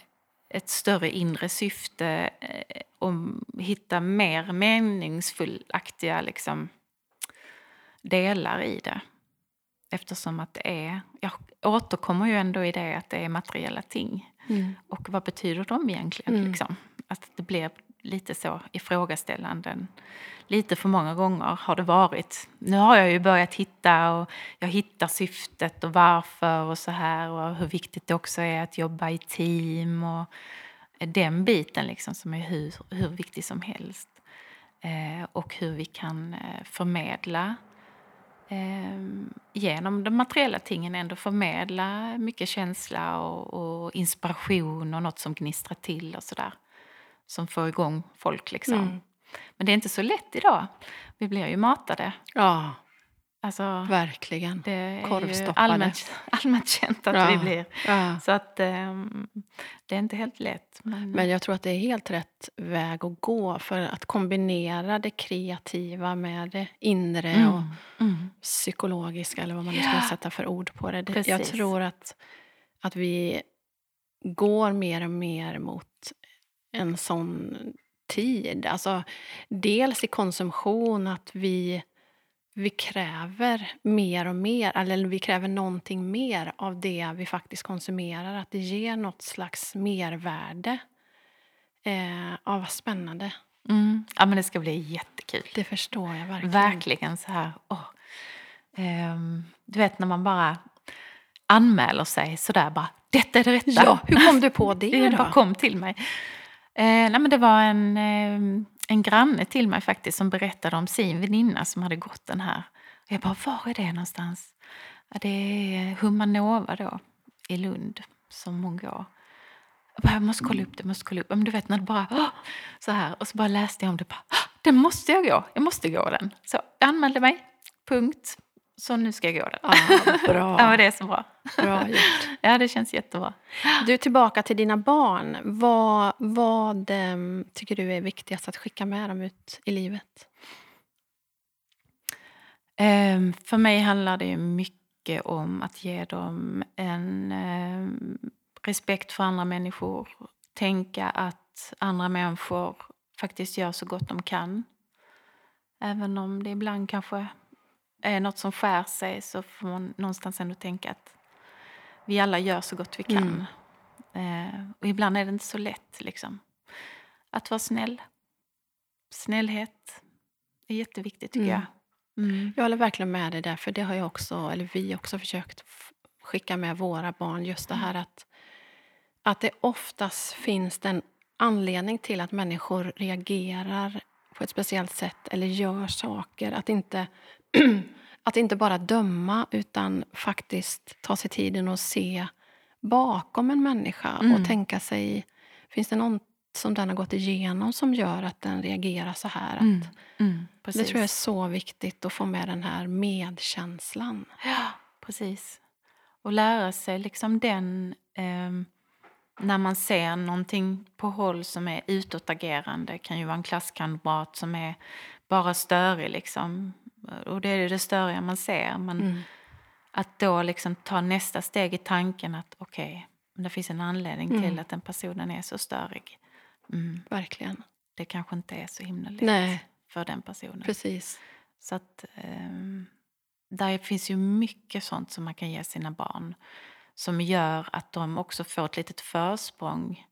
ett större inre syfte eh, och hitta mer meningsfullaktiga liksom, delar i det. Eftersom att det är, jag återkommer ju ändå i det att det är materiella ting. Mm. Och vad betyder de egentligen? Mm. Liksom? Det blir lite så ifrågaställanden. Lite för många gånger har det varit. Nu har jag ju börjat hitta och jag hittar syftet och varför och så här och hur viktigt det också är att jobba i team och den biten liksom som är hur, hur viktig som helst. Eh, och hur vi kan eh, förmedla eh, genom de materiella tingen ändå förmedla mycket känsla och, och inspiration och något som gnistrar till och sådär. Som får igång folk liksom. Mm. Men det är inte så lätt idag. Vi blir ju matade. Ja, Alltså, verkligen. det är allmänt, allmänt känt att Ja. vi blir. Ja. Så att ehm, det är inte helt lätt. Men, Men jag tror att det är helt rätt väg att gå för att kombinera det kreativa med det inre och mm, mm, psykologiska eller vad man nu ska Ja. sätta för ord på det. det jag tror att, att vi går mer och mer mot en sån tid. Alltså, dels i konsumtion, att vi, vi kräver mer och mer, eller vi kräver någonting mer av det vi faktiskt konsumerar. Att det ger något slags mervärde. Eh, ja, vad spännande. mm. Ja, men det ska bli jättekul. Det förstår jag verkligen. Verkligen så här. åh. Ehm, du vet när man bara anmäler sig sådär bara. Detta är det rätta. Ja, hur kom du på det Det då? bara kom till mig. Eh, nej, men det var en, eh, en granne till mig faktiskt som berättade om sin väninna som hade gått den här. Och jag bara, var är det någonstans? Ja, det är Humanova då, i Lund, som hon går. Jag, bara, jag måste kolla upp det, måste kolla upp. Men du vet när det bara, "Åh!" så här. Och så bara läste jag om det. Bara, den måste jag gå, jag måste gå den. Så jag anmälde mig, punkt. Så nu ska jag gå den. Ja, bra. Ja, det är så bra. bra gjort. Ja, det känns jättebra. Du, tillbaka till dina barn. Vad, vad em, tycker du är viktigast att skicka med dem ut i livet? Ehm, för mig handlar det mycket om att ge dem en ehm, respekt för andra människor. Tänka att andra människor faktiskt gör så gott de kan. Även om det ibland kanske är något som skär sig så får man någonstans ändå tänka att vi alla gör så gott vi kan. Eh, och ibland är det inte så lätt liksom. Att vara snäll. Snällhet är jätteviktigt tycker Mm. jag. Mm. Jag håller verkligen med dig där, för det har jag också, eller vi också försökt skicka med våra barn. Just det här att, att det oftast finns en anledning till att människor reagerar på ett speciellt sätt eller gör saker. Att inte, att inte bara döma, utan faktiskt ta sig tiden och se bakom en människa Mm. och tänka sig, finns det någon, som den har gått igenom som gör att den reagerar så här. Mm. Mm, det tror jag är så viktigt att få med den här medkänslan. Ja, precis. Och lära sig liksom den... ehm, när man ser någonting på håll som är utåtagerande. kan ju vara en klasskamrat som är bara störig. Liksom. Och det är det störiga man ser. Men Mm. att då liksom ta nästa steg i tanken att okej, men det finns en anledning till Mm. att den personen är så störig. Mm. Verkligen. Det kanske inte är så himla lätt Nej. för den personen. Precis. Så att ehm, där finns ju mycket sånt som man kan ge sina barn. Som gör att de också får ett litet försprång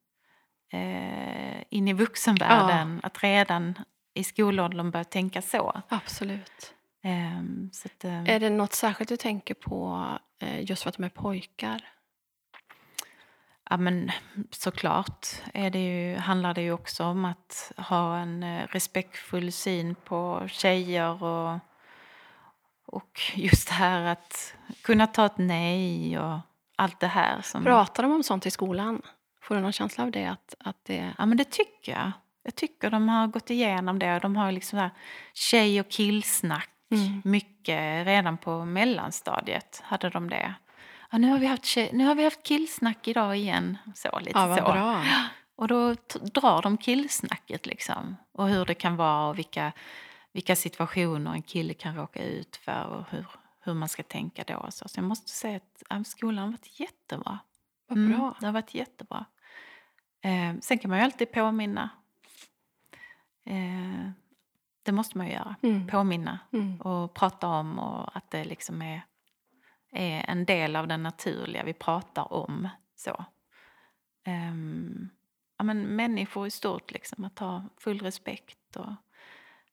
eh, in i vuxenvärlden. Att redan i skolåldern börja tänka så. Absolut. Ehm, att, ehm, Är det något särskilt du tänker på eh, just för att de är pojkar? Ja men såklart är det ju, handlar det ju också om att ha en eh, respektfull syn på tjejer och, och just det här att kunna ta ett nej och allt det här. Som, Pratar de om sånt i skolan? Får du någon känsla av det? Att, att det... Ja men det tycker jag. Jag tycker de har gått igenom det och de har liksom tjej och killsnack Mm. mycket redan på mellanstadiet hade de det. Ja, nu, har vi haft nu har vi haft killsnack idag igen. Så, lite Ja, så. bra. Och då drar de killsnacket liksom. Och hur det kan vara och vilka, vilka situationer en kille kan råka ut för och hur, hur man ska tänka då. Så, så jag måste säga att ja, skolan har varit jättebra. Vad Mm, bra. det har varit jättebra. Eh, sen kan man ju alltid påminna. Eh, det måste man ju göra. Mm. Påminna Mm. och prata om och att det liksom är, är en del av det naturliga vi pratar om. så. Ehm, ja, men människor i stort, liksom, att ha full respekt. Och,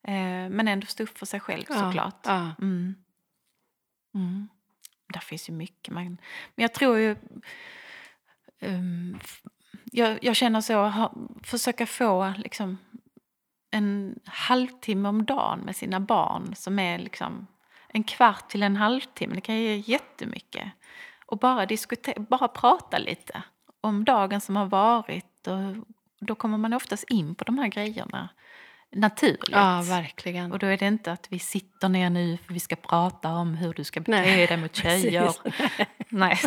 eh, men ändå stå upp för sig själv Ja, såklart. ja. Mm. Mm. Där finns ju mycket. Man, men jag tror ju... f- jag, jag känner så, ha, försöka få liksom, en halvtimme om dagen med sina barn som är liksom en kvart till en halvtimme. Det kan ge jättemycket. Och bara, diskutera, bara prata lite om dagen som har varit. Och då kommer man oftast in på de här grejerna naturligt. Ja, verkligen. Och då är det inte att vi sitter ner nu för vi ska prata om hur du ska bete Nej, dig mot tjejer. Nej.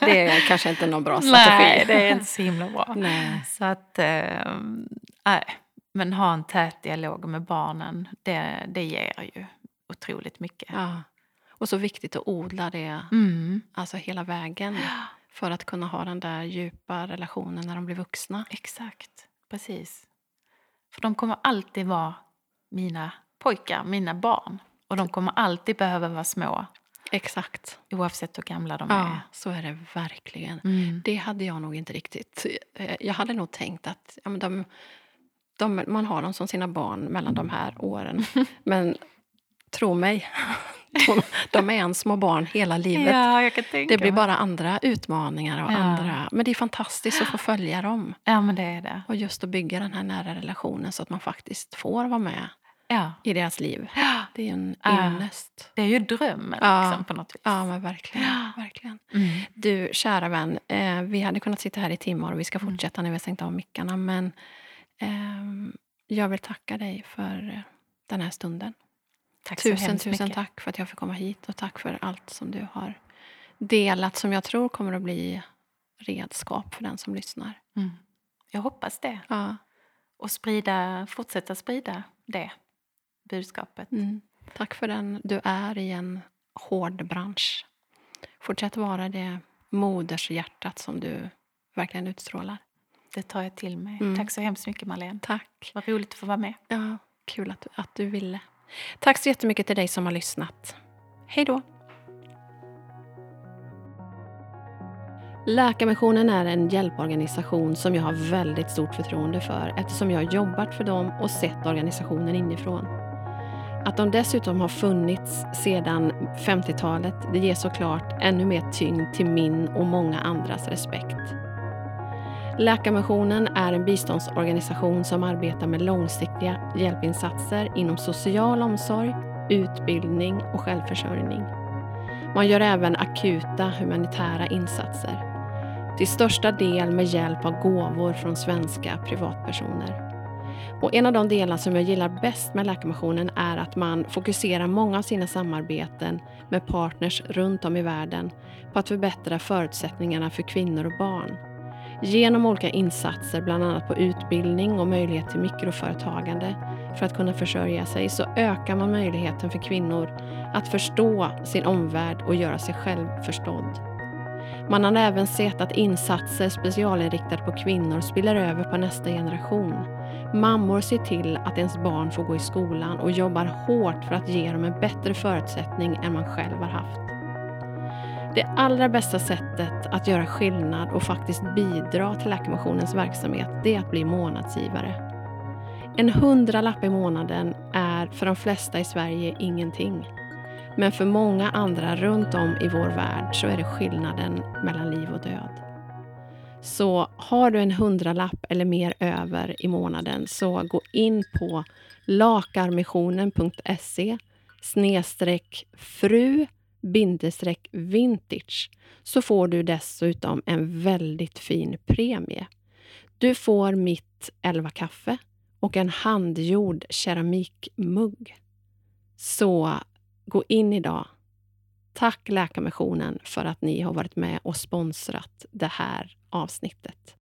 Det är kanske inte någon bra strategi. Nej, det är inte så himla bra. Nej. Så att, nej. Men ha en tät dialog med barnen, det, det ger ju otroligt mycket. Ja. Och så viktigt att odla det Mm, alltså hela vägen för att kunna ha den där djupa relationen när de blir vuxna. exakt, precis. För de kommer alltid vara mina pojkar, mina barn. Och de kommer alltid behöva vara små, Exakt. oavsett hur gamla de Ja, är. så är det verkligen. Mm. Det hade jag nog inte riktigt. eh, Jag hade nog tänkt att ja, men de, de, man har dem som sina barn mellan de här åren. Men tro mig, de, de är en små barn hela livet. Ja, Det blir bara andra utmaningar och Ja. andra... Men det är fantastiskt att få följa dem. Ja, men det är det. Och just att bygga den här nära relationen så att man faktiskt får vara med Ja. i deras liv. Det är en Ja. ynnest. Det är ju drömmen Ja. liksom, på något vis. Ja, men verkligen. verkligen. Mm. Du, kära vän. Eh, vi hade kunnat sitta här i timmar och vi ska Mm. fortsätta när vi har stängt av mickarna. Men jag vill tacka dig för eh, den här stunden. Tack tusen, tusen mycket. tack för att jag fick komma hit och tack för allt som du har delat som jag tror kommer att bli redskap för den som lyssnar. Mm. Jag hoppas det. Ja, Och sprida, fortsätta sprida det budskapet. mm. Tack för den du är i en hård bransch. Fortsätt vara det modershjärtat som du verkligen utstrålar. Det tar jag till mig. Mm. Tack så hemskt mycket Marlene. Tack. Vad roligt att få vara med. Ja, kul att, att du ville. Tack så jättemycket till dig som har lyssnat. Hej då! Läkarmissionen är en hjälporganisation som jag har väldigt stort förtroende för eftersom jag har jobbat för dem och sett organisationen inifrån. Att de dessutom har funnits sedan 50-talet det ger såklart ännu mer tyngd till min och många andras respekt. Läkarmissionen är en biståndsorganisation som arbetar med långsiktiga hjälpinsatser inom social omsorg, utbildning och självförsörjning. Man gör även akuta humanitära insatser. till största del med hjälp av gåvor från svenska privatpersoner. Och en av de delar som jag gillar bäst med Läkarmissionen är att man fokuserar många av sina samarbeten med partners runt om i världen på att förbättra förutsättningarna för kvinnor och barn. Genom olika insatser, bland annat på utbildning och möjlighet till mikroföretagande för att kunna försörja sig, så ökar man möjligheten för kvinnor att förstå sin omvärld och göra sig själv förstådd. Man har även sett att insatser specialinriktade på kvinnor spiller över på nästa generation. Mammor ser till att ens barn får gå i skolan och jobbar hårt för att ge dem en bättre förutsättning än man själv har haft. Det allra bästa sättet att göra skillnad och faktiskt bidra till Läkarmissionens verksamhet, det är att bli månadsgivare. En hundralapp i månaden är för de flesta i Sverige ingenting. Men för många andra runt om i vår värld så är det skillnaden mellan liv och död. Så har du en hundralapp eller mer över i månaden så gå in på lakarmissionen.se snedstreck fru bindestreck vintage så får du dessutom en väldigt fin premie. Du får mitt 11 kaffe och en handgjord keramikmugg. Så gå in idag. Tack Läkarmissionen för att ni har varit med och sponsrat det här avsnittet.